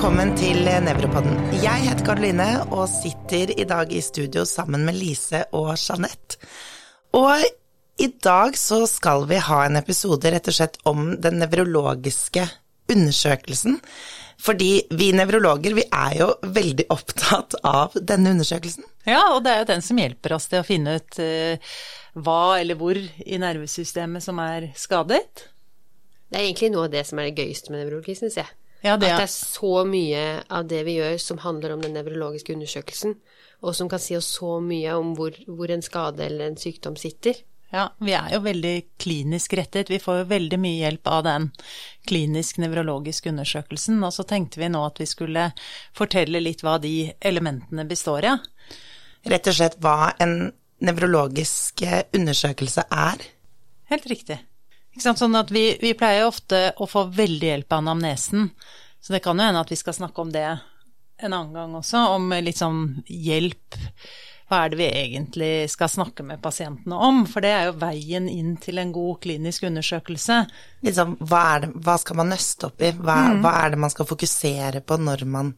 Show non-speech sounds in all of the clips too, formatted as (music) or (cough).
velkommen til Nevropodden. Jeg heter Karoline og sitter i dag i studio sammen med Lise og Jeanette. Og i dag så skal vi ha en episode rett og slett om den nevrologiske undersøkelsen. Fordi vi nevrologer, vi er jo veldig opptatt av denne undersøkelsen. Ja, og det er jo den som hjelper oss til å finne ut uh, hva eller hvor i nervesystemet som er skadet. Det er egentlig noe av det som er det gøyeste med nevrologi, syns jeg. Ja, det, At det er så mye av det vi gjør som handler om den nevrologiske undersøkelsen, og som kan si oss så mye om hvor, hvor en skade eller en sykdom sitter. Ja, vi er jo veldig klinisk rettet. Vi får jo veldig mye hjelp av den klinisk-nevrologiske undersøkelsen. Og så tenkte vi nå at vi skulle fortelle litt hva de elementene består av. Rett og slett hva en nevrologisk undersøkelse er. Helt riktig. Sånn at vi, vi pleier ofte å få veldig hjelp av anamnesen. Så det kan jo hende at vi skal snakke om det en annen gang også, om litt sånn hjelp hva er det vi egentlig skal snakke med pasientene om? For det er jo veien inn til en god klinisk undersøkelse. Liksom, hva, det, hva skal man nøste opp i? Hva, mm. hva, er det man skal fokusere på når man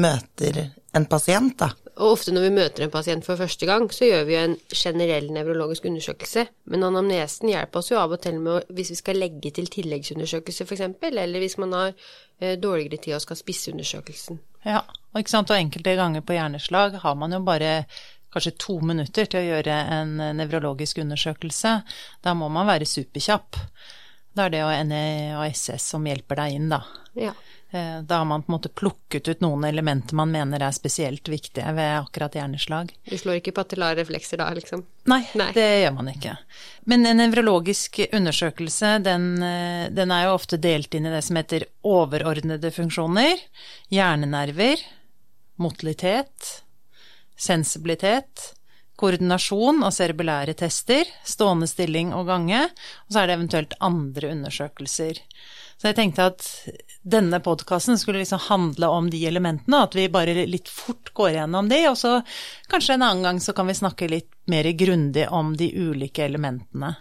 møter en pasient, da? Og ofte når vi møter en pasient for første gang, så gjør vi jo en generell nevrologisk undersøkelse. Men anamnesen hjelper oss jo av og til med hvis vi skal legge til tilleggsundersøkelse f.eks., eller hvis man har eh, dårligere tid og skal spisse undersøkelsen. Ja, og ikke sant, og enkelte ganger på hjerneslag har man jo bare kanskje to minutter til å gjøre en nevrologisk undersøkelse. Da må man være superkjapp. Da er det jo NEASS som hjelper deg inn, da. Ja. Eh, da har man på en måte plukket ut noen elementer man mener er spesielt viktige ved akkurat hjerneslag. Du slår ikke patellare reflekser da, liksom? Nei, Nei, det gjør man ikke. Men en nevrologisk undersøkelse, den, eh, den er jo ofte delt inn i det som heter overordnede funksjoner, hjernenerver, motilitet, sensibilitet, koordinasjon og cerebellære tester, stående stilling og gange, og så er det eventuelt andre undersøkelser. Så jeg tenkte at denne podkasten skulle liksom handle om de elementene, at vi bare litt fort går gjennom de, og så kanskje en annen gang så kan vi snakke litt mer grundig om de ulike elementene.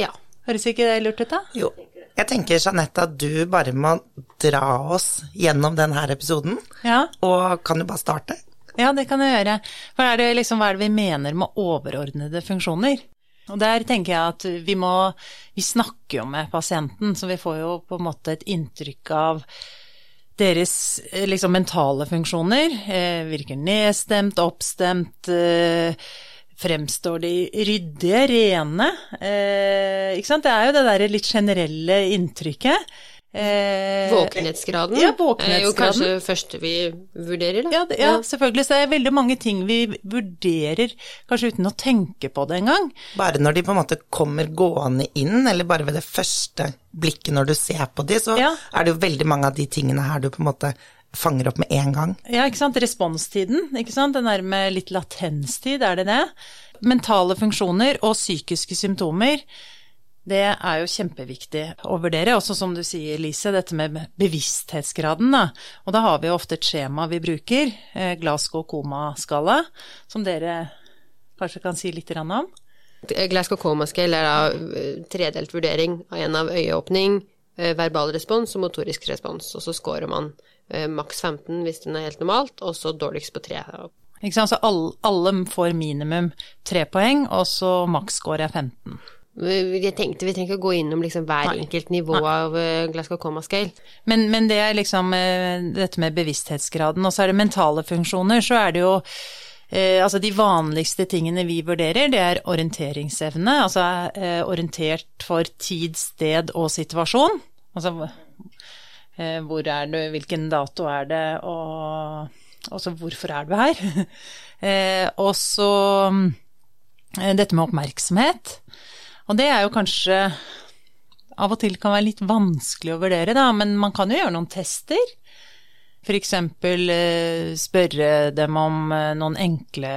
Ja. Høres ikke det lurt ut, da? Jo. Jeg tenker, Jeanette, at du bare må dra oss gjennom denne episoden, ja. og kan du bare starte? Ja, det kan jeg gjøre. For er det, liksom, hva er det vi mener med overordnede funksjoner? Og der tenker jeg at vi må Vi snakker jo med pasienten, så vi får jo på en måte et inntrykk av deres liksom mentale funksjoner. Eh, virker nedstemt, oppstemt, eh, fremstår de ryddige, rene? Eh, ikke sant? Det er jo det derre litt generelle inntrykket. Eh, våkenhetsgraden ja, våkenhetsgraden. er jo kanskje det første vi vurderer, da. Ja, det, ja, selvfølgelig. Så det er veldig mange ting vi vurderer kanskje uten å tenke på det engang. Bare når de på en måte kommer gående inn, eller bare ved det første blikket når du ser på de, så ja. er det jo veldig mange av de tingene her du på en måte fanger opp med en gang. Ja, ikke sant. Responstiden, ikke sant. Den der med litt latenstid, er det det? Mentale funksjoner og psykiske symptomer det er jo kjempeviktig å vurdere, også som du sier, Lise, dette med bevissthetsgraden. Da. Og da har vi jo ofte et skjema vi bruker, eh, Glasgow koma-skala, som dere kanskje kan si litt om? Glasgow koma-skala er da eh, tredelt vurdering av en av øyeåpning, eh, verbal respons og motorisk respons. Og så scorer man maks 15 hvis den er helt normalt, og så dårligst på 3. Ikke sant, så alle, alle får minimum 3 poeng, og så maksscore er 15. Jeg tenkte Vi trenger ikke å gå innom liksom hver Nei. enkelt nivå Nei. av uh, Glasgow Coma Scale. Men, men, det er liksom uh, dette med bevissthetsgraden. Og så er det mentale funksjoner. Så er det jo eh, Altså de vanligste tingene vi vurderer, det er orienteringsevne. Altså orientert for tid, sted og situasjon. Altså hvor er du, hvilken dato er det, og også hvorfor er du her? (laughs) og så dette med oppmerksomhet. Og det er jo kanskje av og til kan være litt vanskelig å vurdere, da, men man kan jo gjøre noen tester. F.eks. Eh, spørre dem om eh, noen enkle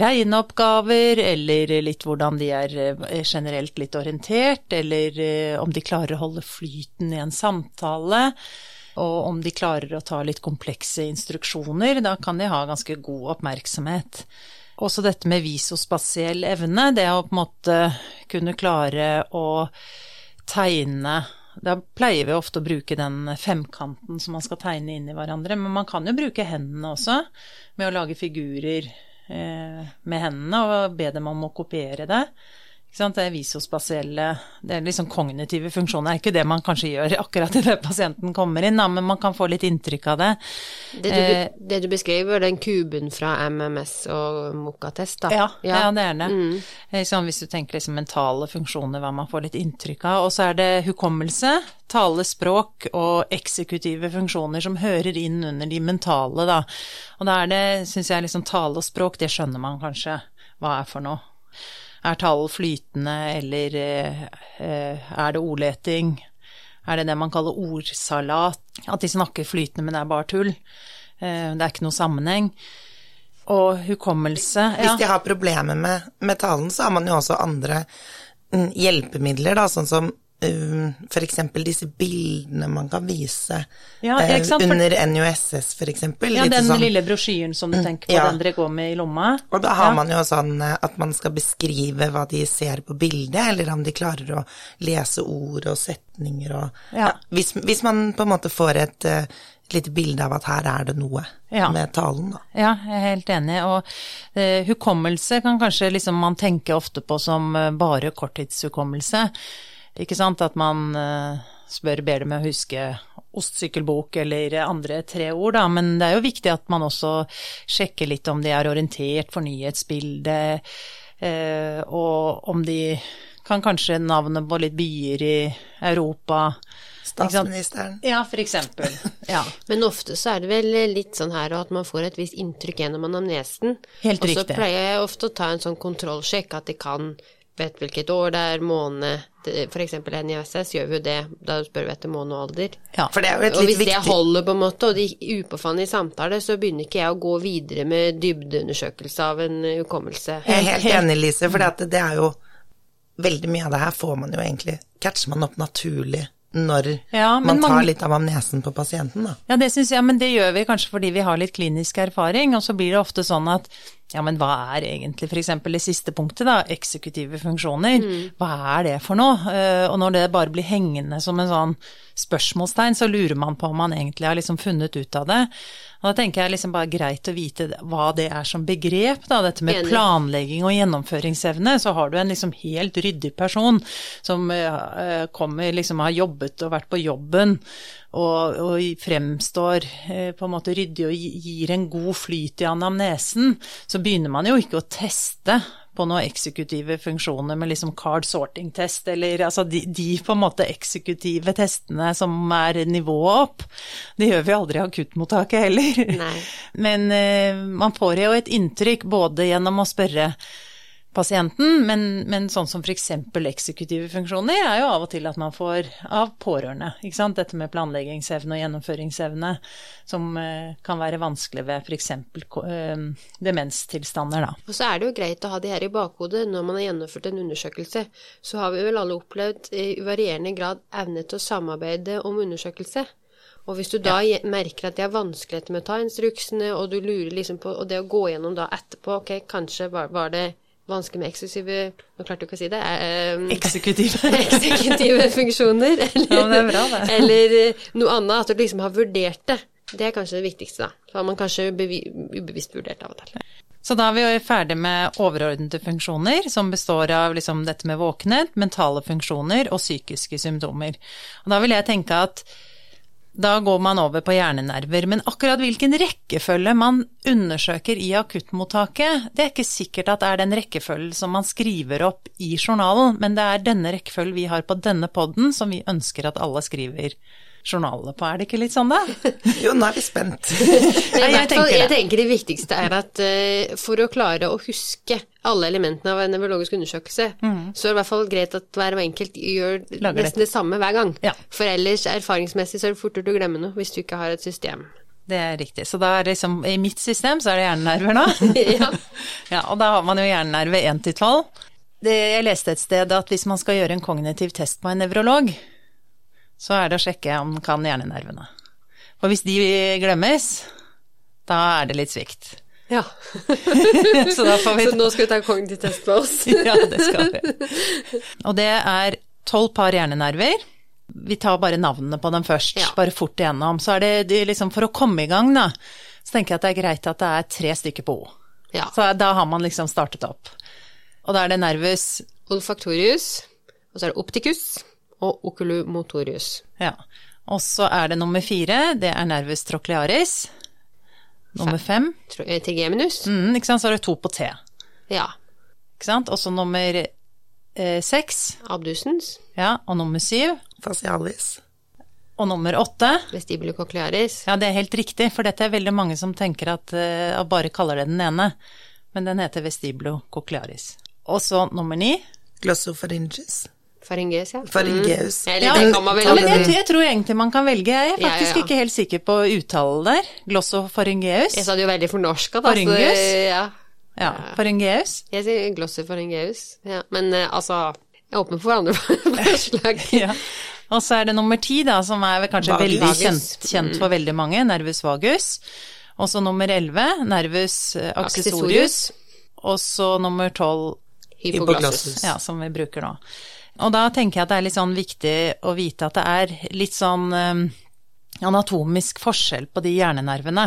regneoppgaver, eller litt hvordan de er eh, generelt litt orientert, eller om de klarer å holde flyten i en samtale. Og om de klarer å ta litt komplekse instruksjoner, da kan de ha ganske god oppmerksomhet. Også dette med visospasiell evne, det å på en måte kunne klare å tegne da pleier vi ofte å bruke den femkanten som man skal tegne inn i hverandre. Men man kan jo bruke hendene også, med å lage figurer eh, med hendene og be dem om å kopiere det. Det er visospasielle, det er liksom kognitive funksjoner. Det er ikke det man kanskje gjør (laughs) akkurat idet pasienten kommer inn, da, men man kan få litt inntrykk av det. Det du, eh, det du beskriver, den kuben fra MMS og Mokatest, da? Ja, ja. ja, det er det. Mm. Sånn, hvis du tenker liksom mentale funksjoner, hva man får litt inntrykk av. Og så er det hukommelse, tale, språk og eksekutive funksjoner som hører inn under de mentale, da. Og da er det, syns jeg, liksom tale og språk, det skjønner man kanskje hva er for noe. Er tall flytende, eller eh, er det ordleting? Er det det man kaller ordsalat? At de snakker flytende, men det er bare tull? Eh, det er ikke noe sammenheng. Og hukommelse ja. Hvis de har problemer med, med talen, så har man jo også andre mm, hjelpemidler, da, sånn som Um, f.eks. disse bildene man kan vise ja, uh, under NUSS, f.eks. Ja, den sånn, lille brosjyren som du tenker på, ja. den dere går med i lomma. Og da har ja. man jo sånn uh, at man skal beskrive hva de ser på bildet, eller om de klarer å lese ord og setninger og ja. Hvis, hvis, man på en måte får et uh, lite bilde av at her er det noe ja. med talen, da. Ja, jeg er helt enig. Og eh, hukommelse kan kanskje liksom man tenke ofte på som bare korttidshukommelse. Ikke sant, at man uh, spør ber dem å huske ostsykkelbok eller andre tre ord, da. Men det er jo viktig at man også sjekker litt om de er orientert for nyhetsbildet, uh, og om de kan kanskje navnet på litt byer i Europa. Statsministeren. Ja, for eksempel. (laughs) Ja. Men ofte så er det vel litt sånn her at man får et visst inntrykk gjennom anamnesen. Helt riktig. Og så pleier jeg ofte å ta en sånn kontrollsjekk, at de kan vet hvilket år det er, måned F.eks. NISS gjør vi jo det, da spør vi etter måned og alder. Ja, for det er jo et litt og hvis det holder, på en måte, og de upåfanne i samtale, så begynner ikke jeg å gå videre med dybdeundersøkelse av en hukommelse. Jeg er helt enig, Lise, for det er jo Veldig mye av det her får man jo egentlig Catcher man opp naturlig når ja, man tar litt av amnesen på pasienten, da. Ja, det syns jeg, men det gjør vi kanskje fordi vi har litt klinisk erfaring, og så blir det ofte sånn at ja, men hva er egentlig f.eks. det siste punktet, da, eksekutive funksjoner, mm. hva er det for noe? Uh, og når det bare blir hengende som en sånn spørsmålstegn, så lurer man på om man egentlig har liksom funnet ut av det. Og da tenker jeg liksom bare greit å vite hva det er som begrep, da, dette med planlegging og gjennomføringsevne. Så har du en liksom helt ryddig person som uh, kommer, liksom har jobbet og vært på jobben og, og fremstår eh, på en måte ryddig og gir en god flyt i anamnesen, så begynner man jo ikke å teste på noen eksekutive funksjoner med liksom card sorting test, eller altså de, de, på en måte eksekutive testene som er nivået opp. Det gjør vi aldri i akuttmottaket heller. Nei. (laughs) Men eh, man får jo et inntrykk både gjennom å spørre pasienten, men, men sånn som f.eks. eksekutive funksjoner er jo av og til at man får av pårørende. ikke sant? Dette med planleggingsevne og gjennomføringsevne som eh, kan være vanskelig ved f.eks. Eh, demenstilstander, da. Og så er det jo greit å ha de her i bakhodet når man har gjennomført en undersøkelse. Så har vi vel alle opplevd i varierende grad evne til å samarbeide om undersøkelse. Og hvis du da ja. merker at de har vanskeligheter med å ta instruksene, og du lurer liksom på Og det å gå gjennom da etterpå, ok, kanskje var, var det vanskelig med eksklusive Nå klarte du ikke å si det. Um, (laughs) eksekutive. (laughs) eksekutive funksjoner. Eller, ja, bra, (laughs) eller eh, noe annet. At du liksom har vurdert det. Det er kanskje det viktigste, da. Så har man kanskje ubevisst vurdert av og til. Så da er vi jo ferdig med overordnede funksjoner, som består av liksom dette med våkenhet, mentale funksjoner og psykiske symptomer. Og da vil jeg tenke at da går man over på hjernenerver. Men akkurat hvilken rekkefølge man undersøker i akuttmottaket, det er ikke sikkert at det er den rekkefølgen som man skriver opp i journalen, men det er denne rekkefølgen vi har på denne poden som vi ønsker at alle skriver journalene på. Er det ikke litt sånn, da? (laughs) jo, nå er vi spent. (laughs) Nei, jeg, tenker jeg tenker det viktigste er at uh, for å klare å huske alle elementene av en nevrologisk undersøkelse, mm. så er det i hvert fall greit at hver og enkelt gjør Lager nesten det. det samme hver gang. Ja. For ellers erfaringsmessig så er det fortere å glemme noe hvis du ikke har et system. Det er riktig. Så da er det liksom, i mitt system så er det hjernenerver nå. (laughs) ja. ja. Og da har man jo hjernenerve 1 til 12. jeg leste et sted at hvis man skal gjøre en kognitiv test på en nevrolog, så er det å sjekke om den kan hjernenervene. For hvis de glemmes, da er det litt svikt. Ja. (laughs) så, så, nå skal vi ta kognitiv test på oss. (laughs) ja, det skal vi. Og det er tolv par hjernenerver. Vi tar bare navnene på dem først, Ja. bare fort igjennom. Så er det, de liksom for å komme i gang, da, så tenker jeg at det er greit at det er tre stykker på O. Ja. Så da har man liksom startet opp. Og da er det nervus Olfaktorius, og så er det opticus og oculomotorius. Ja. Og så er det nummer fire, det er nervus trochlearis. Nummer fem, Tro- eh, Trigeminus. mm, ikke sant, så er det to på T. Ja. Ikke sant? Og så nummer eh, seks, Abdusens. ja, og nummer syv, Facialis. og nummer åtte. Vestibulocochlearis. Ja, det er helt riktig, for dette er veldig mange som tenker at eh, bare kaller det den ene. Men den heter vestibulocochlearis. Og så nummer ni. Glossopharyngeus. Faringes, ja. Faringeus. Mm. Eller Ja, det kan man vel ja, men jeg, jeg tror egentlig man kan velge. Jeg er Ja, ja, faktisk ja. ikke helt sikker på uttalen der. Glossofaringeus. Jeg sa det jo veldig fornorska, da. Faringeus. Ja. Ja, Faringeus. Jeg sier glossofaringeus. Ja. Men eh, altså, jeg er åpen for andre (laughs) forslag. (laughs) Ja. Og så er det nummer ti, da, som er kanskje Vagus. veldig kjent, kjent for veldig mange, nervus vagus. Og så nummer elleve, nervus eh, accessorius. Og så nummer tolv, Hypoglossus. ja, som vi bruker nå. Og da tenker jeg at det er litt sånn viktig å vite at det er litt sånn eh, anatomisk forskjell på de hjernenervene.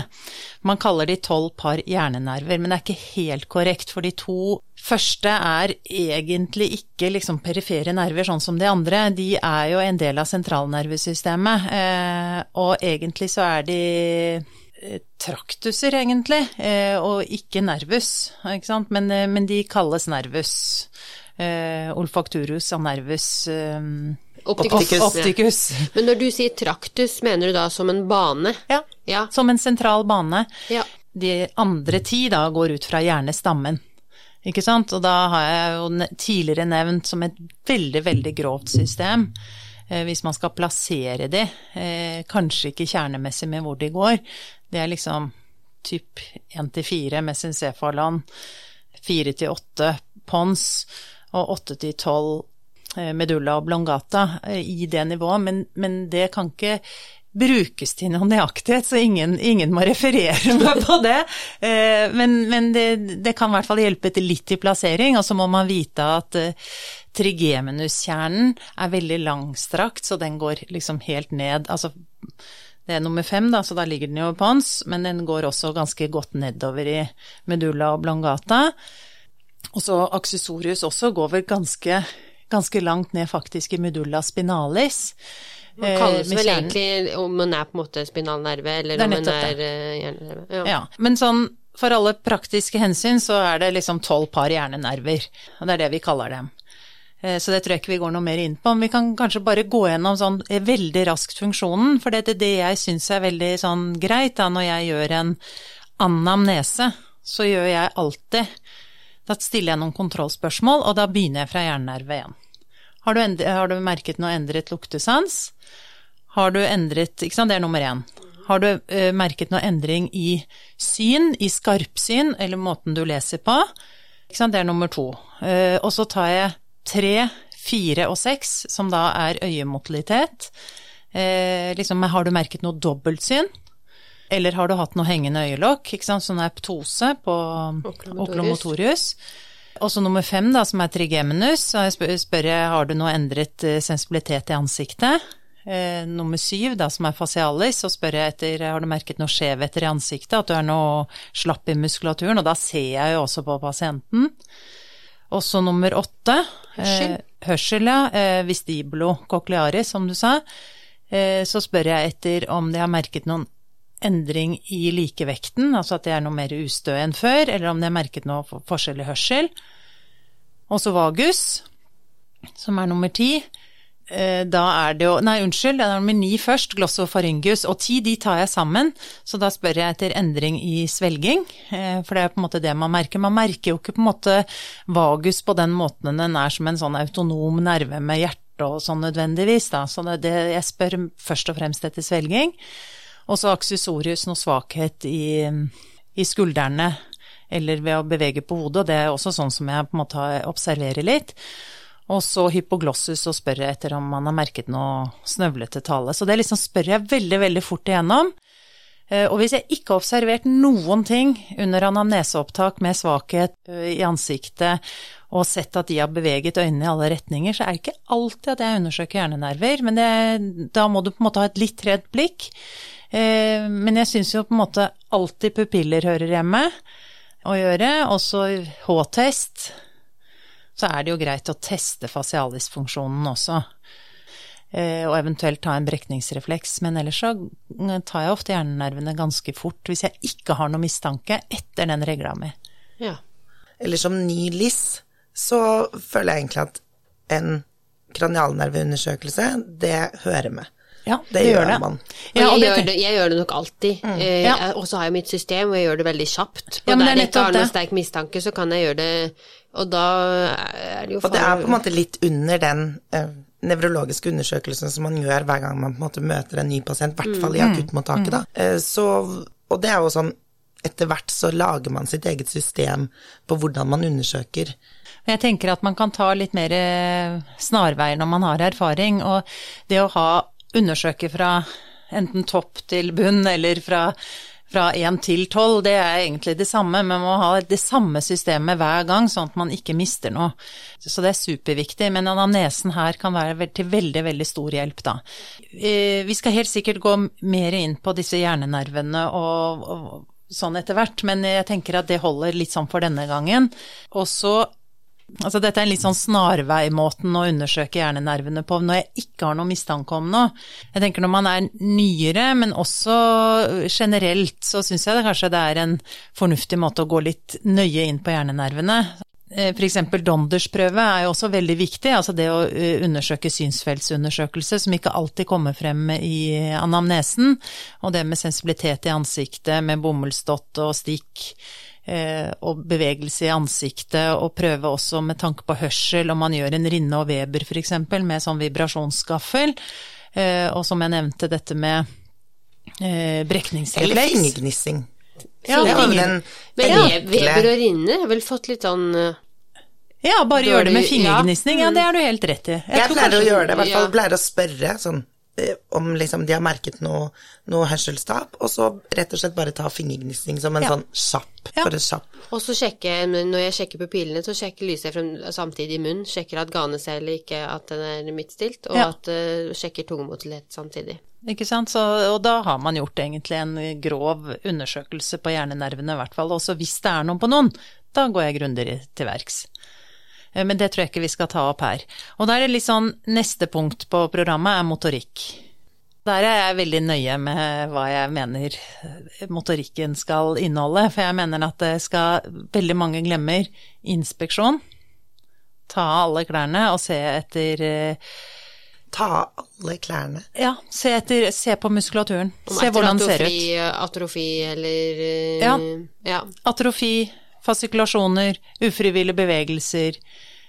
Man kaller de tolv par hjernenerver, men det er ikke helt korrekt, for de to første er egentlig ikke liksom perifere nerver sånn som de andre. De er jo en del av sentralnervesystemet, eh, og egentlig så er de eh, traktuser, egentlig, eh, og ikke nervus, ikke sant? Men, men de kalles nervus. Eh, olfakturus anervus nervus eh, Opticus. op- Men når du sier traktus, mener du da som en bane? Ja, Ja. som en sentral bane. Ja. De andre ti da går ut fra hjernestammen. Ikke sant? Og da har jeg jo tidligere nevnt som et veldig, veldig grovt system. Eh, hvis man skal plassere de, eh, kanskje ikke kjernemessig med hvor de går. Det er liksom typ 1 til 4 mesencephalon, 4 til 8 pons og 8 til 12 eh, medulla oblongata eh, i det nivået, men, men det kan ikke brukes til noe nøyaktighet, så ingen, ingen må referere meg på det. Eh, Men, men det, det kan i hvert fall hjelpe til litt i plassering, og så må man vite at trigemenuskjernen er veldig langstrakt, så den går liksom helt ned. Altså, det er nummer fem, da, så da ligger den jo på hans, men den går også ganske godt nedover i medulla oblongata. Og så aksessorius også går vel ganske, ganske langt ned faktisk i medulla spinalis. Man Eh, kalles vel egentlig om man er på en måte spinalnerve, eller er om man er eh, hjernenerve. Ja. Ja, men sånn for alle praktiske hensyn så er det liksom tolv par hjernenerver, og det er det vi kaller dem. Eh, Så det tror jeg ikke vi går noe mer inn på, men vi kan kanskje bare gå gjennom sånn eh, veldig raskt funksjonen, for det er det jeg syns er veldig sånn greit da når jeg gjør en anamnese, så gjør jeg alltid Da stiller jeg noen kontrollspørsmål, og da begynner jeg fra hjernenerve igjen. Har du, endret, har du merket noe endret luktesans? Har du endret Ikke sant, det er nummer én. Har du uh, merket noe endring i syn, i skarpsyn, eller måten du leser på? Ikke sant, det er nummer to. Uh, og så tar jeg tre, fire og seks, som da er øyemotilitet. Eh, liksom, har du merket noe dobbeltsyn? Eller har du hatt noe hengende øyelokk, ikke sant, sånn er ptose på oculomotorius. Og så nummer fem, da, som er trigeminus, så jeg spør, spør jeg har du noe endret eh, sensibilitet i ansiktet. Eh, nummer syv, da, som er facialis, så spør jeg etter har du merket noe skjevheter i ansiktet, at du er noe slapp i muskulaturen, og da ser jeg jo også på pasienten. Og så nummer åtte, Hørsel. eh, hørsel, ja, eh, vestibulo cochlearis, som du sa. Eh, så spør jeg etter om de har merket noen endring i likevekten, altså at det er noe mer ustø enn før, eller om de har merket noe for- forskjell i hørsel. Og så vagus, som er nummer ti. Eh, Da er det jo Nei, unnskyld, det er nummer ni først, glossofaryngus. Og ti, de tar jeg sammen, så da spør jeg etter endring i svelging. eh, For det er på en måte det man merker. Man merker jo ikke på en måte vagus på den måten den er som en sånn autonom nerve med hjerte og sånn nødvendigvis, da. Så det, det, jeg spør først og fremst etter svelging. Og så accessorius noe svakhet i, i skuldrene eller ved å bevege på hodet, og det er også sånn som jeg på en måte observerer litt. Og så hypoglossus og spørre etter om man har merket noe snøvlete tale. Så det liksom spør jeg veldig, veldig fort igjennom. Eh, og hvis jeg ikke har observert noen ting under anamneseopptak med svakhet eh, i ansiktet, og sett at de har beveget øynene i alle retninger, så er det ikke alltid at jeg undersøker hjernenerver. Men det, da må du på en måte ha et litt redd blikk. Eh, men jeg syns jo på en måte alltid pupiller hører hjemme å gjøre. Også H-test. Så er det jo greit å teste fasialisfunksjonen også. Eh, og eventuelt ta en brekningsrefleks. Men ellers så tar jeg ofte hjernenervene ganske fort hvis jeg ikke har noe mistanke etter den regla mi. Ja. Eller som ny LIS, så føler jeg egentlig at en kranialnerveundersøkelse, det hører med. Ja, Det gjør man. Ja, og jeg, det gjør det, jeg gjør det nok alltid. Mm. Ja. Og så har jeg mitt system, og jeg gjør det veldig kjapt. Ja, Og men er der jeg ikke har noen det. sterk mistanke, så kan jeg gjøre det Og da er det jo Og det er på en måte litt under den uh, nevrologiske undersøkelsen som man gjør hver gang man på en måte møter en ny pasient, i hvert fall i akuttmottaket, da. Uh, så, og det er jo sånn etter hvert så lager man sitt eget system på hvordan man undersøker. Jeg tenker at man kan ta litt mer eh, snarveier når man har erfaring, og det å ha undersøke fra enten topp til bunn eller fra fra 1 til 12, det er egentlig det samme, men man må ha det samme systemet hver gang, sånn at man ikke mister noe. Så det er superviktig, men anamnesen her kan være til veldig, veldig stor hjelp, da. Eh, Vi skal helt sikkert gå mer inn på disse hjernenervene og, og sånn etter hvert, men jeg tenker at det holder litt sånn for denne gangen. Og så Altså dette er en litt sånn snarveimåten å undersøke hjernenervene på når jeg ikke har noe mistanke om noe. Jeg tenker når man er nyere, men også generelt, så syns jeg det kanskje det er en fornuftig måte å gå litt nøye inn på hjernenervene. F.eks. For eksempel Donders-prøve er jo også veldig viktig, altså det å eh, undersøke synsfeltsundersøkelse, som ikke alltid kommer frem i anamnesen, og det med sensibilitet i ansiktet, med bomullsdott og stikk eh, og bevegelse i ansiktet, og prøve også med tanke på hørsel, om man gjør en Rinne og Weber f.eks. med sånn vibrasjonsskaffel, eh, og som jeg nevnte dette med eh, Eller brekningsrefleks. fingergnissing. Ja, det var den Men enkle Weber og Rinne har vel fått litt sånn eh, Ja, bare gjør det med fingergnisning. ja. ja det er du helt rett i. Jeg, jeg pleier å gjøre det, i hvert fall ja. pleier å spørre sånn eh, om liksom de har merket noe, noe hørselstap, og så rett og slett bare ta fingergnisning som en Ja. sånn kjapp, Ja. bare kjapp. Og så sjekke, når jeg sjekker pupillene, så sjekker lyset frem samtidig i munnen. Sjekker at ganecellet ikke at den er midtstilt, og Ja. at uh, sjekker tungemotilhet samtidig. Ikke sant, så, og da har man gjort egentlig en grov undersøkelse på hjernenervene i hvert fall. Også hvis det er noen på noen, da går jeg grundigere til verks. Eh, Men det tror jeg ikke vi skal ta opp her. Og da er det litt sånn, neste punkt på programmet er motorikk. Der er jeg veldig nøye med hva jeg mener motorikken skal inneholde, for jeg mener at det skal, veldig mange glemmer, inspeksjon. Ta av alle klærne og se etter eh, Ta av alle klærne. Ja, se, etter, se på muskulaturen. Om Se hvordan det ser ut. Atrofi eller eh, Ja. ja. Atrofi, fasikulasjoner, ufrivillige bevegelser.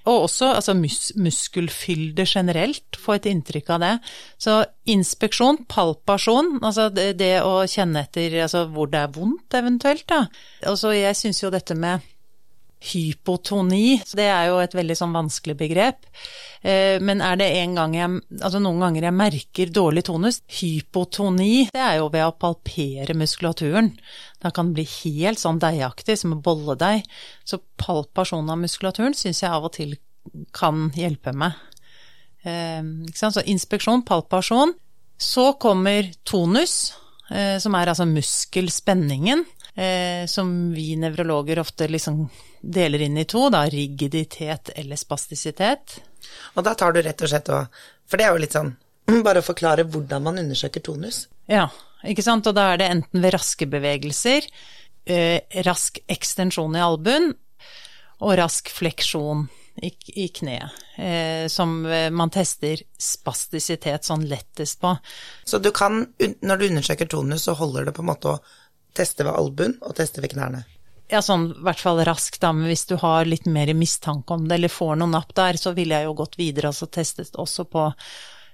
Og også altså mus muskelfylde generelt, få et inntrykk av det. Så inspeksjon, palpasjon, altså det, det å kjenne etter altså hvor det er vondt eventuelt, da. Og så jeg syns jo dette med hypotoni, det er jo et veldig sånn vanskelig begrep. Eh, Men er det en gang jeg, altså noen ganger jeg merker dårlig tonus, hypotoni, det er jo ved å palpere muskulaturen. Da kan det bli helt sånn deigaktig, som å bolle deg. Så palpasjon av muskulaturen syns jeg av og til kan hjelpe meg. Eh? Så inspeksjon, palpasjon. Så kommer tonus, eh, som er altså muskelspenningen, eh, som vi nevrologer ofte liksom deler inn i to, da rigiditet eller spastisitet. Og da tar du rett og slett og For det er jo litt sånn (clears throat) Bare å forklare hvordan man undersøker tonus. Ja, ikke sant, og da er det enten ved raske bevegelser, eh, rask ekstensjon i albuen og rask fleksjon i, i kneet, eh, som eh, man tester spastisitet sånn lettest på. Så du kan, når du undersøker tonus, så holder det på en måte å teste ved albuen og teste ved knærne. Ja, sånn i hvert fall raskt, da, men hvis du har litt mer mistanke om det, eller får noe napp der, så ville jeg jo gått videre og så testet også på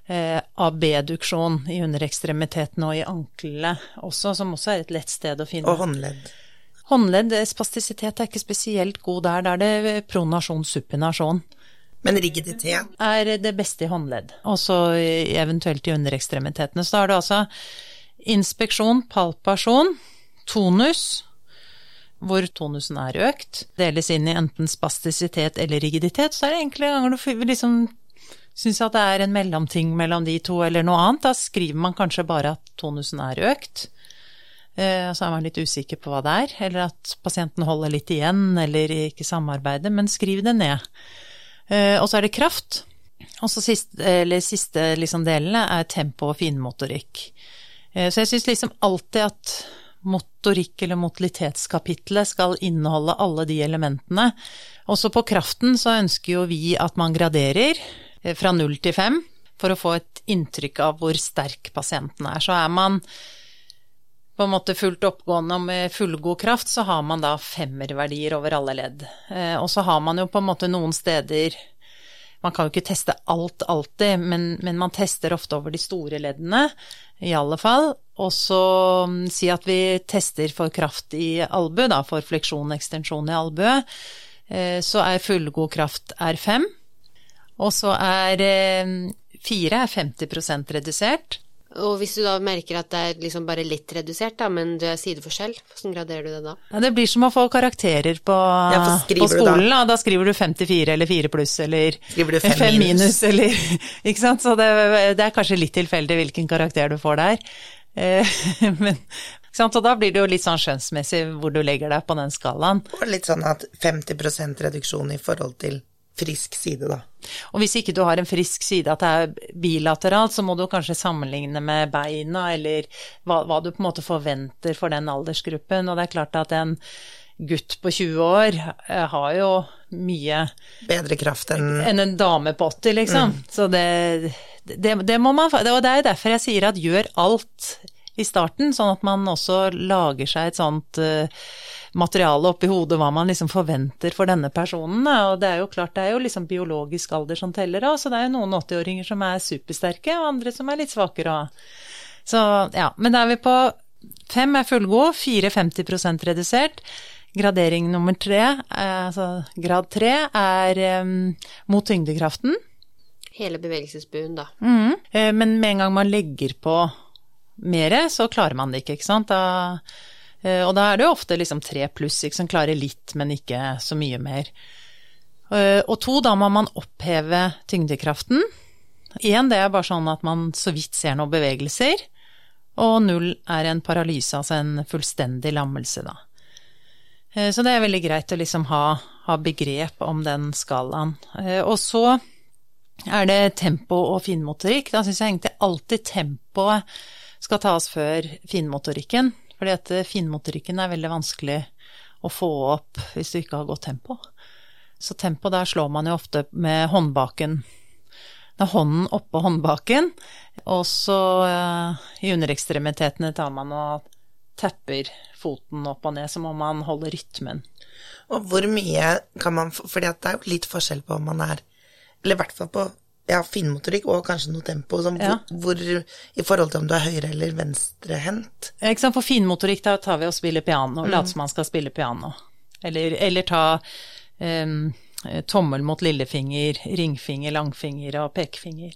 eh, abduksjon i underekstremiteten og i anklene også, som også er et lett sted å finne. Og håndledd. Håndledd, eh, spastisitet er ikke spesielt god der, da er det pronasjon, supinasjon. Men rigiditet Er det beste i håndledd, og så eventuelt i underekstremitetene. Så da er det altså inspeksjon, palpasjon, tonus, hvor tonusen er økt, deles inn i enten spastisitet eller rigiditet, så er det enkle ganger du liksom syns at det er en mellomting mellom de to eller noe annet. Da skriver man kanskje bare at tonusen er økt. Eh, så er man litt usikker på hva det er, eller at pasienten holder litt igjen eller ikke samarbeider, men skriv det ned. Eh, og så er det kraft. Og så siste, siste liksom delene er tempo og finmotorikk. Eh, så jeg syns liksom alltid at motorikk- eller motilitetskapitlet skal inneholde alle de elementene. Også på kraften så ønsker jo vi at man graderer eh, fra null til fem, for å få et inntrykk av hvor sterk pasienten er. Så er man på en måte fullt oppgående og med fullgod kraft, så har man da femmerverdier over alle ledd. Eh, og så har man jo på en måte noen steder Man kan jo ikke teste alt alltid, men, men man tester ofte over de store leddene, i alle fall. Og så mm, si at vi tester for kraft i albue, da, for fleksjon og ekstensjon i albue. Eh, så er fullgod kraft R5. Og så er 4 er 50% redusert. Og hvis du da merker at det er liksom bare litt redusert, da, men det er sideforskjell, hvordan graderer du det da? Ja, det blir som å få karakterer på, ja, på skolen. Da? da? skriver du 54 eller 4 pluss eller 5 (laughs) minus eller (laughs) Ikke sant. Så det, det, er kanskje litt tilfeldig hvilken karakter du får der. Eh, (laughs) men, og da blir det jo litt sånn skjønnsmessig hvor du legger deg på den skalaen. Og litt sånn at 50% reduksjon i forhold til frisk side, da. Og hvis ikke du har en frisk side, at det er bilateralt, så må du kanskje sammenligne med beina, eller hva, hva, du på en måte forventer for den aldersgruppen. Og det er klart at en gutt på 20 år eh, har jo mye Bedre kraft enn enn en dame på 80, liksom. Mm. Så det, det, det, må man Og det er derfor jeg sier at gjør alt i starten, sånn at man også lager seg et sånt uh, materiale oppi hodet hva man liksom forventer for denne personen. Og det er jo klart, det er jo liksom biologisk alder som teller òg, så det er jo noen 80-åringer som er supersterke, og andre som er litt svakere òg. Så ja, men da er vi på fem er fullgod, fire 50 redusert. Gradering nummer tre, eh, altså grad tre, er um, mot tyngdekraften. Hele bevegelsesbuen, da. Mm. Men med en gang man legger på mere, så klarer man det ikke, ikke sant. Da, og da er det jo ofte liksom tre pluss, ikke som klarer litt, men ikke så mye mer. Og to, da må man oppheve tyngdekraften. Én, det er bare sånn at man så vidt ser noen bevegelser. Og null er en paralyse, altså en fullstendig lammelse, da. Eh, så det er veldig greit å liksom ha, ha begrep om den skalaen. Eh, og så er det tempo og finmotorikk. Da syns jeg egentlig alltid tempoet skal tas før finmotorikken. Fordi at eh, finmotorikken er veldig vanskelig å få opp hvis du ikke har godt tempo. Så tempo der slår man jo ofte med håndbaken. Er hånden oppå håndbaken, og så i underekstremitetene tar man og tapper foten opp og ned, så må man holde rytmen. Og hvor mye kan man få Fordi det er jo litt forskjell på om man er Eller i hvert fall på ja, finmotorikk og kanskje noe tempo. Som, ja. hvor, I forhold til om du er høyre- eller venstrehendt. Ikke sant, for finmotorikk da tar vi og spiller piano, mm. later som man skal spille piano. Eller, eller ta um, tommel mot lillefinger, ringfinger, langfinger og pekefinger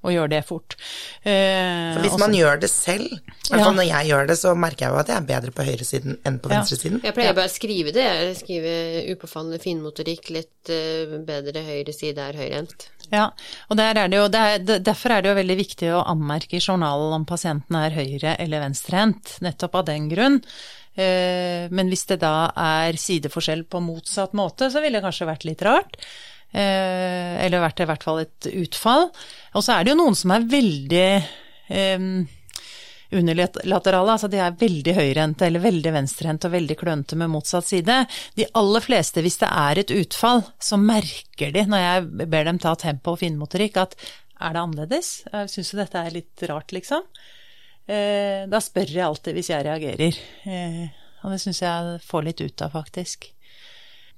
og gjør det fort. Eh, For hvis også, man gjør det selv, i hvert fall når jeg gjør det, så merker jeg jo at jeg er bedre på høyresiden enn på ja. venstresiden. Jeg pleier bare å skrive det, jeg skriver upåfallende finmotorikk, litt uh, bedre høyre side er høyrehendt. Ja, og der er det jo, det er, derfor er det jo veldig viktig å anmerke i journalen om pasienten er høyre- eller venstrehendt, nettopp av den grunn. Eh, men hvis det da er sideforskjell på motsatt måte, så ville det kanskje vært litt rart. Eh, eller vært i hvert fall et utfall. Og så er det jo noen som er veldig eh, unilaterale, altså de er veldig høyrehendte eller veldig venstrehendte og veldig klønete med motsatt side. De aller fleste, hvis det er et utfall, så merker de, når jeg ber dem ta tempo og finmotorikk, at er det annerledes? Syns du dette er litt rart, liksom? Eh, da spør jeg alltid hvis jeg reagerer. Eh, og det syns jeg får litt ut av, faktisk.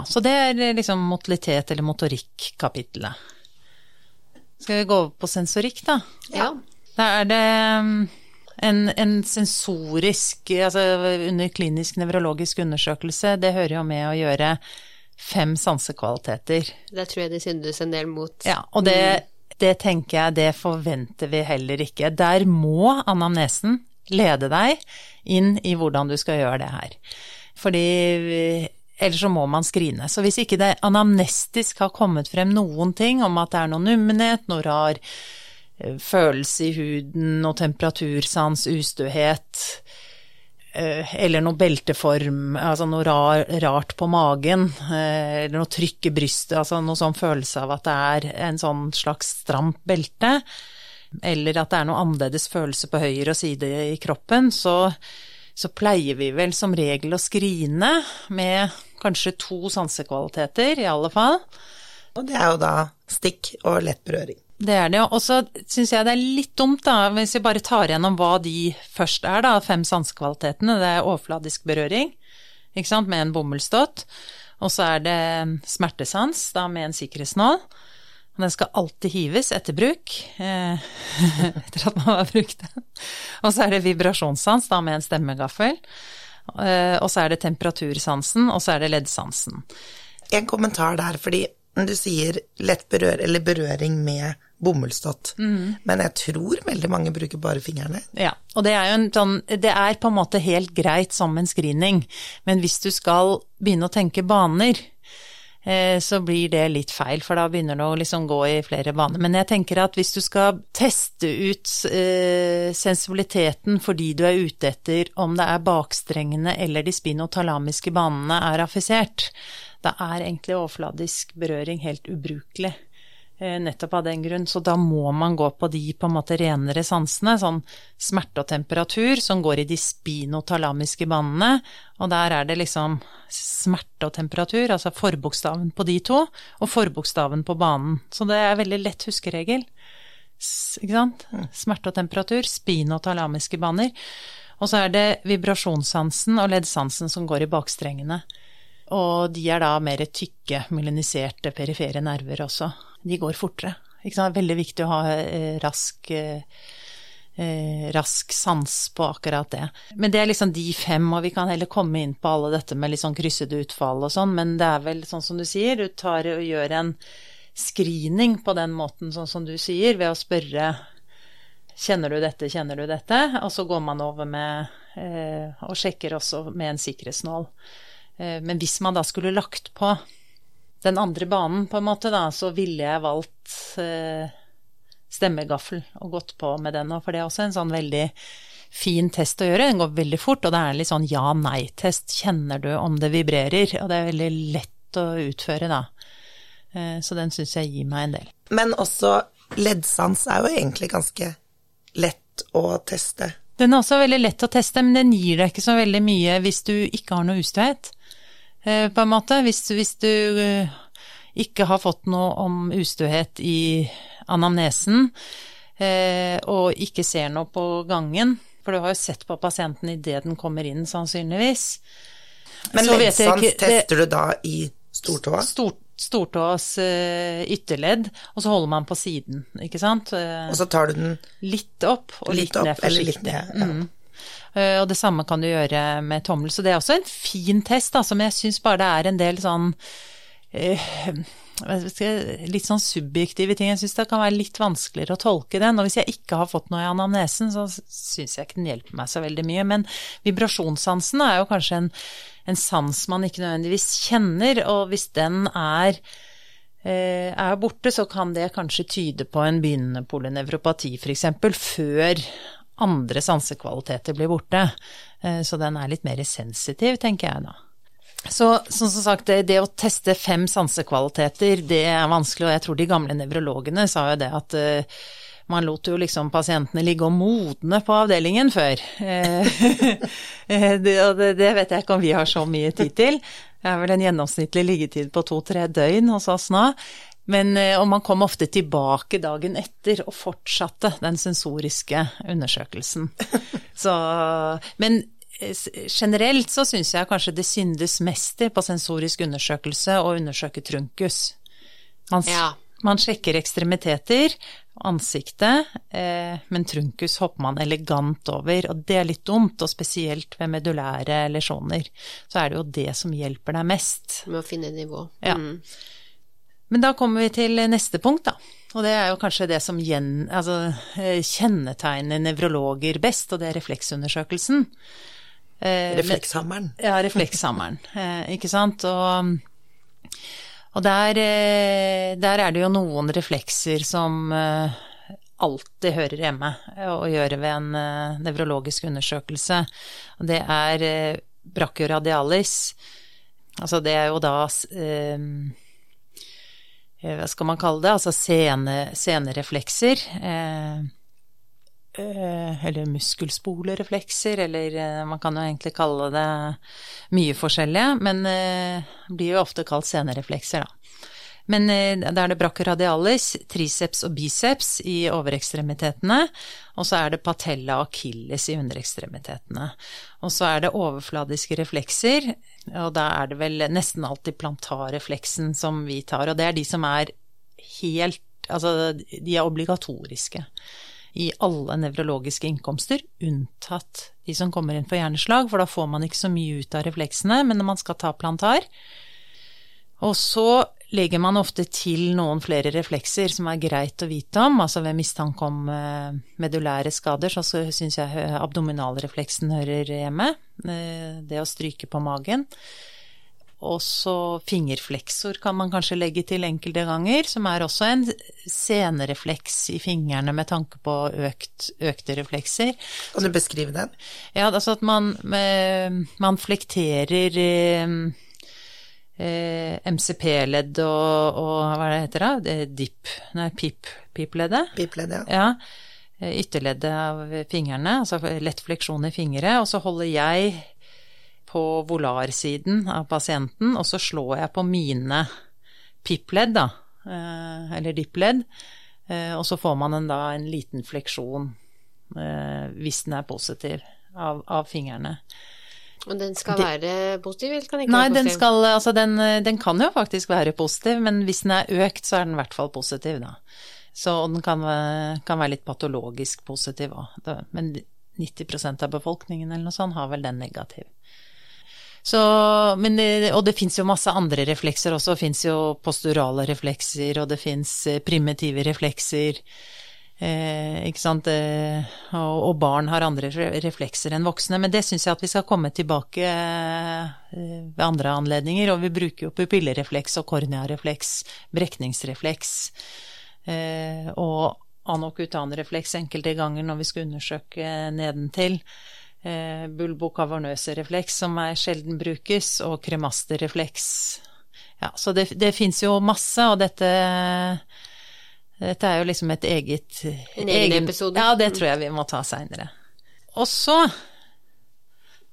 Så det er liksom motilitet eller motorikk-kapitlet. Skal vi gå over på sensorikk, da? Ja. Da er det um, en, en sensorisk Altså under klinisk nevrologisk undersøkelse, det hører jo med å gjøre fem sansekvaliteter. Det tror jeg det syndes en del mot. Ja, og det, det tenker jeg, det forventer vi heller ikke. Der må anamnesen lede deg inn i hvordan du skal gjøre det her. Fordi ellers så må man skrine. Så hvis ikke det anamnestisk har kommet frem noen ting om at det er noe nummenhet, noe rar eh, følelse i huden, noe temperatursans, ustøhet, eh, eller noe belteform, altså noe rar, rart på magen, eh, eller noe trykk i brystet, altså noe sånn følelse av at det er en sånn slags stramt belte, eller at det er noe annerledes følelse på høyre side i kroppen, så så pleier vi vel som regel å skrine med kanskje to sansekvaliteter, i alle fall. Og det er jo da stikk og lett berøring. Det er det, og så syns jeg det er litt dumt, da, hvis vi bare tar gjennom hva de først er, da, fem sansekvalitetene. Det er overfladisk berøring, ikke sant, med en bomullsdott. Og så er det smertesans, da med en sikkerhetsnål. Den skal alltid hives etter bruk, eh, (laughs) etter at man har brukt den. Og så er det vibrasjonssans, da med en stemmegaffel. Eh, og så er det temperatursansen, og så er det leddsansen. En kommentar der, fordi du sier lett berør, eller berøring med bomullsdott, mm. men jeg tror veldig mange bruker bare fingrene. Ja, og det er jo en sånn Det er på en måte helt greit som en screening, men hvis du skal begynne å tenke baner, så blir det litt feil, for da begynner det å liksom gå i flere baner. Men jeg tenker at hvis du skal teste ut eh, sensibiliteten fordi du er ute etter om det er bakstrengene eller de spinotalamiske banene er affisert, da er egentlig overfladisk berøring helt ubrukelig. Eh, nettopp av den grunn. Så da må man gå på de på en måte renere sansene, sånn smerte og temperatur, som går i de spinotalamiske banene. Og der er det liksom smerte og temperatur, altså forbokstaven på de to, og forbokstaven på banen. Så det er veldig lett huskeregel. Ikke sant? Smerte og temperatur, spinotalamiske baner. Og så er det vibrasjonssansen og leddsansen som går i bakstrengene. Og de er da mer tykke, melaniserte perifere nerver også de går fortere. Ikke sant? Veldig viktig å ha eh, rask, eh, eh, rask sans på akkurat det. Men det er liksom de fem, og vi kan heller komme inn på alle dette med litt sånn kryssede utfall og sånn, men det er vel sånn som du sier, du tar og gjør en screening på den måten, sånn som du sier, ved å spørre Kjenner du dette, kjenner du dette? Og så går man over med og sjekker også med en sikkerhetsnål. Eh, men hvis man da skulle lagt på den andre banen, på en måte, da, så ville jeg valgt eh, stemmegaffel og gått på med den òg, for det er også en sånn veldig fin test å gjøre. Den går veldig fort, og det er en litt sånn ja-nei-test. Kjenner du om det vibrerer? Og det er veldig lett å utføre, da. Eh, så den syns jeg gir meg en del. Men også leddsans er jo egentlig ganske lett å teste. Den er også veldig lett å teste, men den gir deg ikke så veldig mye hvis du ikke har noe ustøhet. Eh, på en måte. Hvis, hvis du eh, ikke har fått noe om ustøhet i anamnesen, eh, og ikke ser noe på gangen, for du har jo sett på pasienten idet den kommer inn, sannsynligvis. Men leddsans tester du da i stortåa? Stort, stortåas ytterledd, og så holder man på siden, ikke sant. Og så tar du den litt opp og litt, litt opp, ned forsiktig. Eller litt ned, ja. Mm. Eh, og det samme kan du gjøre med tommel. Så det er også en fin test, da, men jeg syns bare det er en del sånn eh, litt sånn subjektive ting. Jeg syns det kan være litt vanskeligere å tolke den. Og hvis jeg ikke har fått noe i anamnesen, så syns jeg ikke den hjelper meg så veldig mye. Men vibrasjonssansen er jo kanskje en, en sans man ikke nødvendigvis kjenner, og hvis den er eh, er borte, så kan det kanskje tyde på en begynnende polynevropati f.eks. før andre sansekvaliteter blir borte. Eh, så den er litt mer sensitiv, tenker jeg da. Så som sagt, det, å teste fem sansekvaliteter, det er vanskelig, og jeg tror de gamle nevrologene sa jo det at uh, man lot jo liksom pasientene ligge og modne på avdelingen før. Eh, (laughs) og det, vet jeg ikke om vi har så mye tid til. Det er vel en gjennomsnittlig liggetid på to-tre døgn hos oss nå. Men, eh, og man kom ofte tilbake dagen etter og fortsatte den sensoriske undersøkelsen. (laughs) Så, men eh, generelt så syns jeg kanskje det syndes mest på sensorisk undersøkelse å undersøke trunkus. Man, ja. man sjekker ekstremiteter, ansiktet, eh, men trunkus hopper man elegant over, og det er litt dumt, og spesielt ved medulære lesjoner. Så er det jo det som hjelper deg mest. Med å finne nivå. Ja. Mm. Men da kommer vi til neste punkt, da. Og det er jo kanskje det som gjen, altså, kjennetegner nevrologer best, og det er refleksundersøkelsen. Reflekshammeren. Ja, reflekshammeren, (laughs) ikke sant. Og, og der, der, er det jo noen reflekser som alltid hører hjemme å gjøre ved en nevrologisk undersøkelse. Og det er brachioradialis. Altså det er jo da eh, Hva skal man kalle det? Altså sene, senereflekser. Eh, eh, eller muskelspolereflekser, eller eh, man kan jo egentlig kalle det mye forskjellige. Men eh, blir jo ofte kalt senereflekser, da. Men eh, da er det brachioradialis, triceps og biceps i overekstremitetene. Og så er det patella og achilles i underekstremitetene. Og så er det overfladiske reflekser, og da er det vel nesten alltid plantarrefleksen som vi tar. Og det er de som er helt Altså, de er obligatoriske i alle nevrologiske innkomster, unntatt de som kommer inn for hjerneslag, for da får man ikke så mye ut av refleksene, men når man skal ta plantar. Og så legger man ofte til noen flere reflekser som er greit å vite om. Altså ved mistanke om medulære skader, så syns jeg abdominalrefleksen hører hjemme. Eh, det å stryke på magen. Og så fingerfleksor kan man kanskje legge til enkelte ganger, som er også en senerefleks i fingrene med tanke på økt, økte reflekser. Kan du beskrive den? Ja, altså at man, eh, man flekterer eh, MCP-ledd og, og, hva det heter det, DIP, nei, PIP, PIP-leddet. PIP-leddet, ja. ja. Eh, ytterleddet av fingrene, altså lett fleksjon i fingre. Og så holder jeg på volarsiden av pasienten, og så slår jeg på mine PIP-ledd, da, eh, eller DIP-ledd. Eh, og så får man en, da en liten fleksjon, hvis den er positiv, av, av fingrene. Og den skal det, være positiv, eller kan den ikke nei, være positiv? Den, skal, altså den, den, kan jo faktisk være positiv, men hvis den er økt, så er den i hvert fall positiv, da. Så den kan, kan være litt patologisk positiv òg. Men 90% av befolkningen eller noe sånt har vel den negativ. Så, men, og det fins jo masse andre reflekser også. Det fins jo posturale reflekser, og det fins eh, primitive reflekser. Eh, ikke sant? Eh, og, og, barn har andre reflekser enn voksne. Men det syns jeg at vi skal komme tilbake eh, ved andre anledninger. Og vi bruker jo pupillerefleks og kornearefleks, brekningsrefleks eh, og anokutanrefleks enkelte ganger når vi skal undersøke nedentil. Eh, bulbokavarnøse refleks, som er sjelden brukes, og kremasterrefleks. Ja, så det, det fins jo masse, og dette dette er jo liksom et eget En egen, episode? Ja, det tror jeg vi må ta seinere. Og så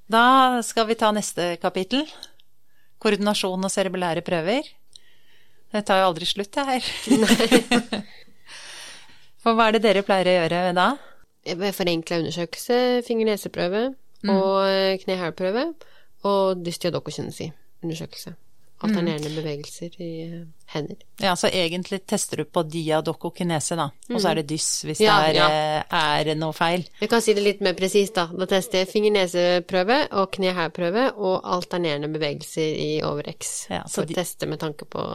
Da skal vi ta neste kapittel. Koordinasjon og cerebellære prøver. Det tar jo aldri slutt, det her. (laughs) For hva er det dere pleier å gjøre da? Forenkla undersøkelse, finger-neseprøve mm. og kne-hæl-prøve. Og dystiadokokinesi-undersøkelse alternerende mm. bevegelser i eh, hender. Ja, så egentlig tester du på diadokokinese, da, og så er det dys dyss hvis ja, det er, ja. er, noe feil. Jeg kan si det litt mer presist, da. Da tester jeg finger-nese-prøve og kne-hæl-prøve og alternerende bevegelser i overx. Ja, for å teste med tanke på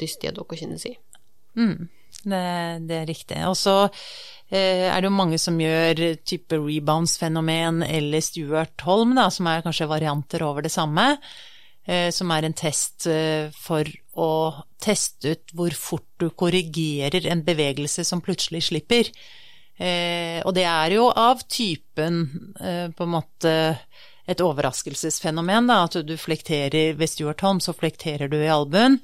dyss, diadokokinesi. Mm, det, det, er riktig. Og så eh, er det jo mange som gjør type rebounds-fenomen eller Stuart Holm, da, som er kanskje varianter over det samme. Eh, som er en test eh, for å teste ut hvor fort du korrigerer en bevegelse som plutselig slipper. Eh, og det er jo av typen på en måte et overraskelsesfenomen, da, at du flekterer ved Stuart Holm, så flekterer du i albuen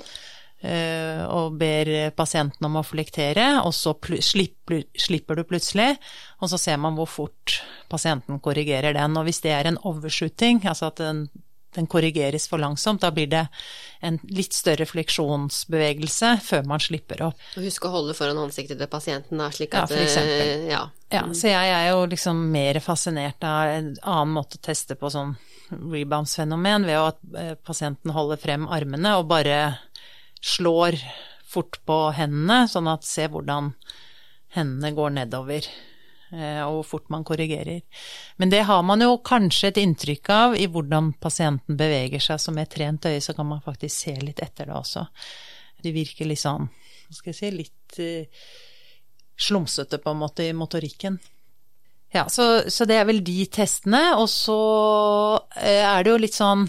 og ber pasienten om å flektere, og så slipper, du plutselig, og så ser man hvor fort pasienten korrigerer den. Og hvis det er en overshooting, altså at den den korrigeres for langsomt. Da blir det en litt større fleksjonsbevegelse før man slipper opp. Og husk å holde foran ansiktet til pasienten, da, slik at Ja, for eksempel. Ja. ja. så jeg er jo liksom mer fascinert av en annen måte å teste på sånn rebounds-fenomen, ved at eh, pasienten holder frem armene og bare slår fort på hendene, sånn at se hvordan hendene går nedover. Eh, og hvor fort man korrigerer. Men det har man jo kanskje et inntrykk av i hvordan pasienten beveger seg, så med trent øye så kan man faktisk se litt etter det også. De virker litt sånn, hva skal jeg si, litt uh, slumsete, på en måte, i motorikken. Ja, så, så det er vel de testene, og så eh, er det jo litt sånn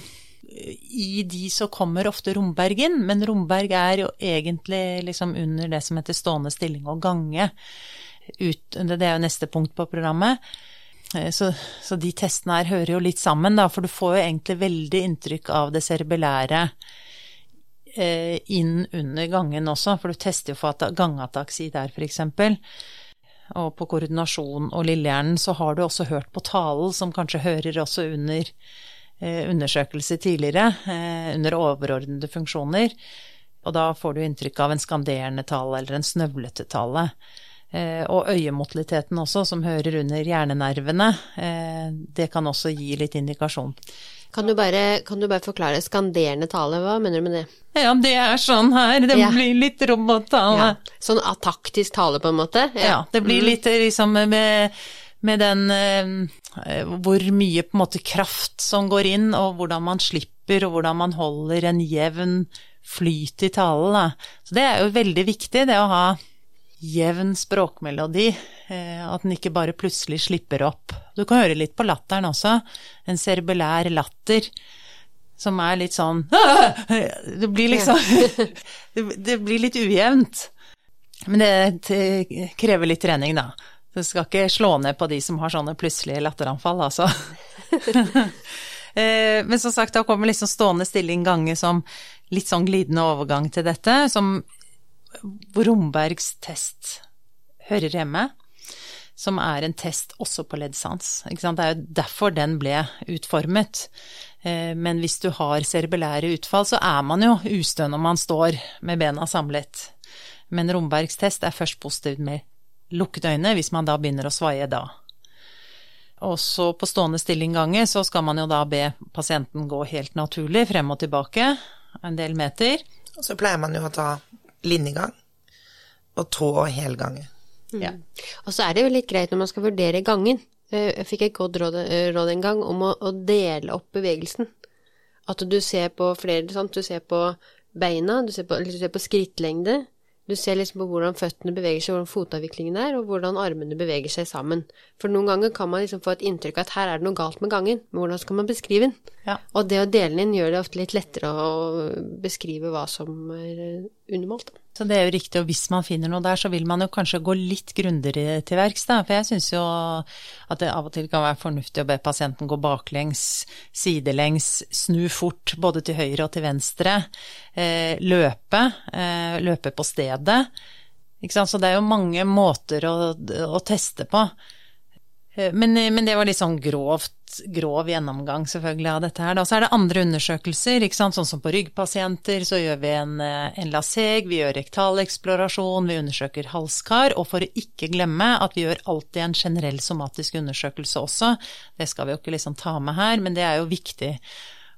i de så kommer ofte Romberg inn, men Romberg er jo egentlig liksom under det som heter stående stilling og gange. Ut, det er jo neste punkt på programmet. Eh, så, så, de testene her hører jo litt sammen, da, for du får jo egentlig veldig inntrykk av det cerebellære eh, inn under gangen også, for du tester jo for gangataksi der, f.eks. Og på koordinasjon og lillehjernen så har du også hørt på talen, som kanskje hører også under eh, undersøkelse tidligere, under overordnede funksjoner. Og da får du inntrykk av en skanderende tale eller en snøvlete tale. Eh, og øyemotiliteten også, som hører under hjernenervene, eh, det kan også gi litt indikasjon. Kan du, bare, kan du bare forklare skanderende tale, hva mener du med det? Ja, det er sånn her, det ja. blir litt robottale. Ja. Sånn taktisk tale, på en måte? Ja, ja det blir mm. litt liksom med, med den eh, Hvor mye på en måte kraft som går inn, og hvordan man slipper, og hvordan man holder en jevn flyt i talen. Da. Så det er jo veldig viktig, det å ha jevn språkmelodi. Eh, at den ikke bare plutselig slipper opp. Du kan høre litt på latteren også. En cerebellær latter som er litt sånn (laughs) Det blir liksom (laughs) Det blir litt ujevnt. Men det krever litt trening, da. Du skal ikke slå ned på de som har sånne plutselige latteranfall, altså. (laughs) Eh, men som sagt, da kommer liksom stående stilling gange som litt sånn glidende overgang til dette, som Rombergs test hører hjemme som er en test også på leddsans. Det er jo derfor den ble utformet. Eh, men hvis du har cerebellære utfall, så er man jo ustø når man står med bena samlet. Men Rombergs test er først positivt med lukkede øyne, hvis man da begynner å svaie da. Og så på stående stilling gange så skal man jo da be pasienten gå helt naturlig frem og tilbake en del meter. Og så pleier man jo å ta linjegang og tå helganger. Mm. Ja. Og så er det jo litt greit når man skal vurdere gangen. Eh, jeg fikk et godt råd, eh, råd en gang om å, å, dele opp bevegelsen. At du ser på flere, sant? du ser på beina, du ser på, du ser på skrittlengde, du ser liksom på hvordan føttene beveger seg, hvordan fotavviklingen er, og hvordan armene beveger seg sammen. For noen ganger kan man liksom få et inntrykk av at her er det noe galt med gangen, men hvordan skal man beskrive den? Ja. Og det å dele den inn gjør det ofte litt lettere å beskrive hva som er undermålt. Så det er jo riktig, og hvis man finner noe der, så vil man jo kanskje gå litt grundigere til verks, da. For jeg syns jo at det av og til kan være fornuftig å be pasienten gå baklengs, sidelengs, snu fort både til høyre og til venstre, eh, løpe, eh, løpe på stedet. Ikke sant? Så det er jo mange måter å, å teste på. Eh, men, men, det var litt sånn grovt grov gjennomgang selvfølgelig av dette her. Så er det andre undersøkelser, sånn som på ryggpasienter så gjør vi en, eh, en laseg, vi gjør rektaleksplorasjon, vi undersøker halskar, og for å ikke glemme at vi gjør alltid en generell somatisk undersøkelse også. Det skal vi jo ikke liksom ta med her, men det er jo viktig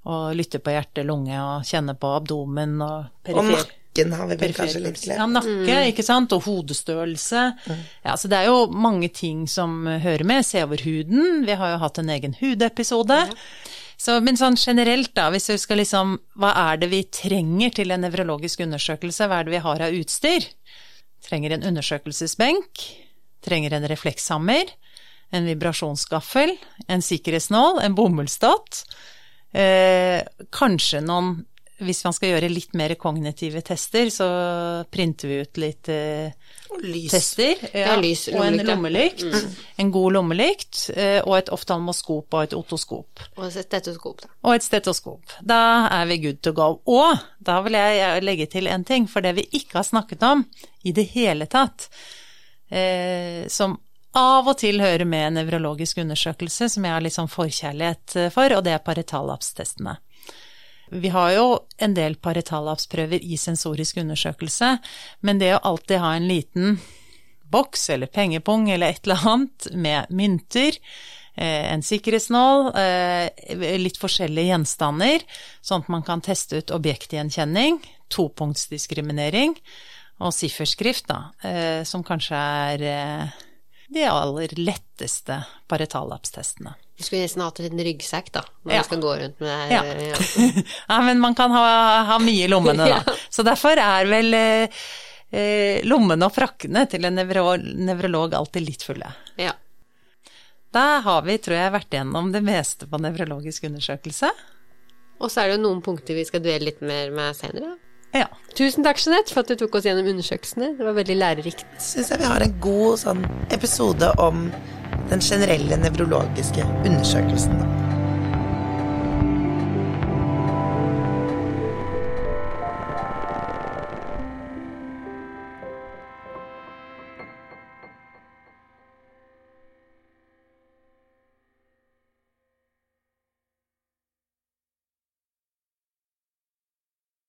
å lytte på hjerte, lunge og kjenne på abdomen og perifer nakken har vi vel kanskje litt glemt. Ja, nakke, mm. ikke sant, og hodestørrelse. Mm. Ja, så det er jo mange ting som hører med. Se over huden, vi har jo hatt en egen hudepisode. Ja. Så, men sånn generelt, da, hvis vi skal liksom Hva er det vi trenger til en nevrologisk undersøkelse? Hva er det vi har av utstyr? Trenger en undersøkelsesbenk. Trenger en reflekshammer. En vibrasjonsgaffel. En sikkerhetsnål. En bomullsdott. Eh, kanskje noen hvis man skal gjøre litt mer kognitive tester, så printer vi ut litt eh, tester. Ja, lys, og en lommelykt. Mm. En god lommelykt. Eh, og et oftalmoskop og et otoskop. Og et stetoskop, da. Og et stetoskop. Da er vi good to go. Og da vil jeg legge til en ting, for det vi ikke har snakket om i det hele tatt, eh, som av og til hører med en nevrologisk undersøkelse, som jeg har litt sånn forkjærlighet for, og det er paretallapstestene. Vi har jo en del paretallapsprøver i sensorisk undersøkelse, men det å alltid ha en liten boks eller pengepung eller et eller annet med mynter, eh, en sikkerhetsnål, eh, litt forskjellige gjenstander, sånn at man kan teste ut objektgjenkjenning, topunktsdiskriminering og sifferskrift, da, eh, som kanskje er de aller letteste paretallapstestene. Du skulle nesten hatt en ryggsekk, da, når ja. du skal gå rundt med det. Ja. ja. (laughs) ja men man kan ha, ha mye i lommene, da. (laughs) Så derfor er vel eh, eh, lommene og frakkene til en nevro nevrolog alltid litt fulle. Ja. Da har vi, tror jeg, vært igjennom det meste på nevrologisk undersøkelse. Og så er det jo noen punkter vi skal dvele litt mer med senere. Ja. Tusen takk, Jeanette, for at du tok oss gjennom undersøkelsene. Det var veldig lærerikt. Syns jeg vi har en god sånn episode om den generelle nevrologiske undersøkelsen.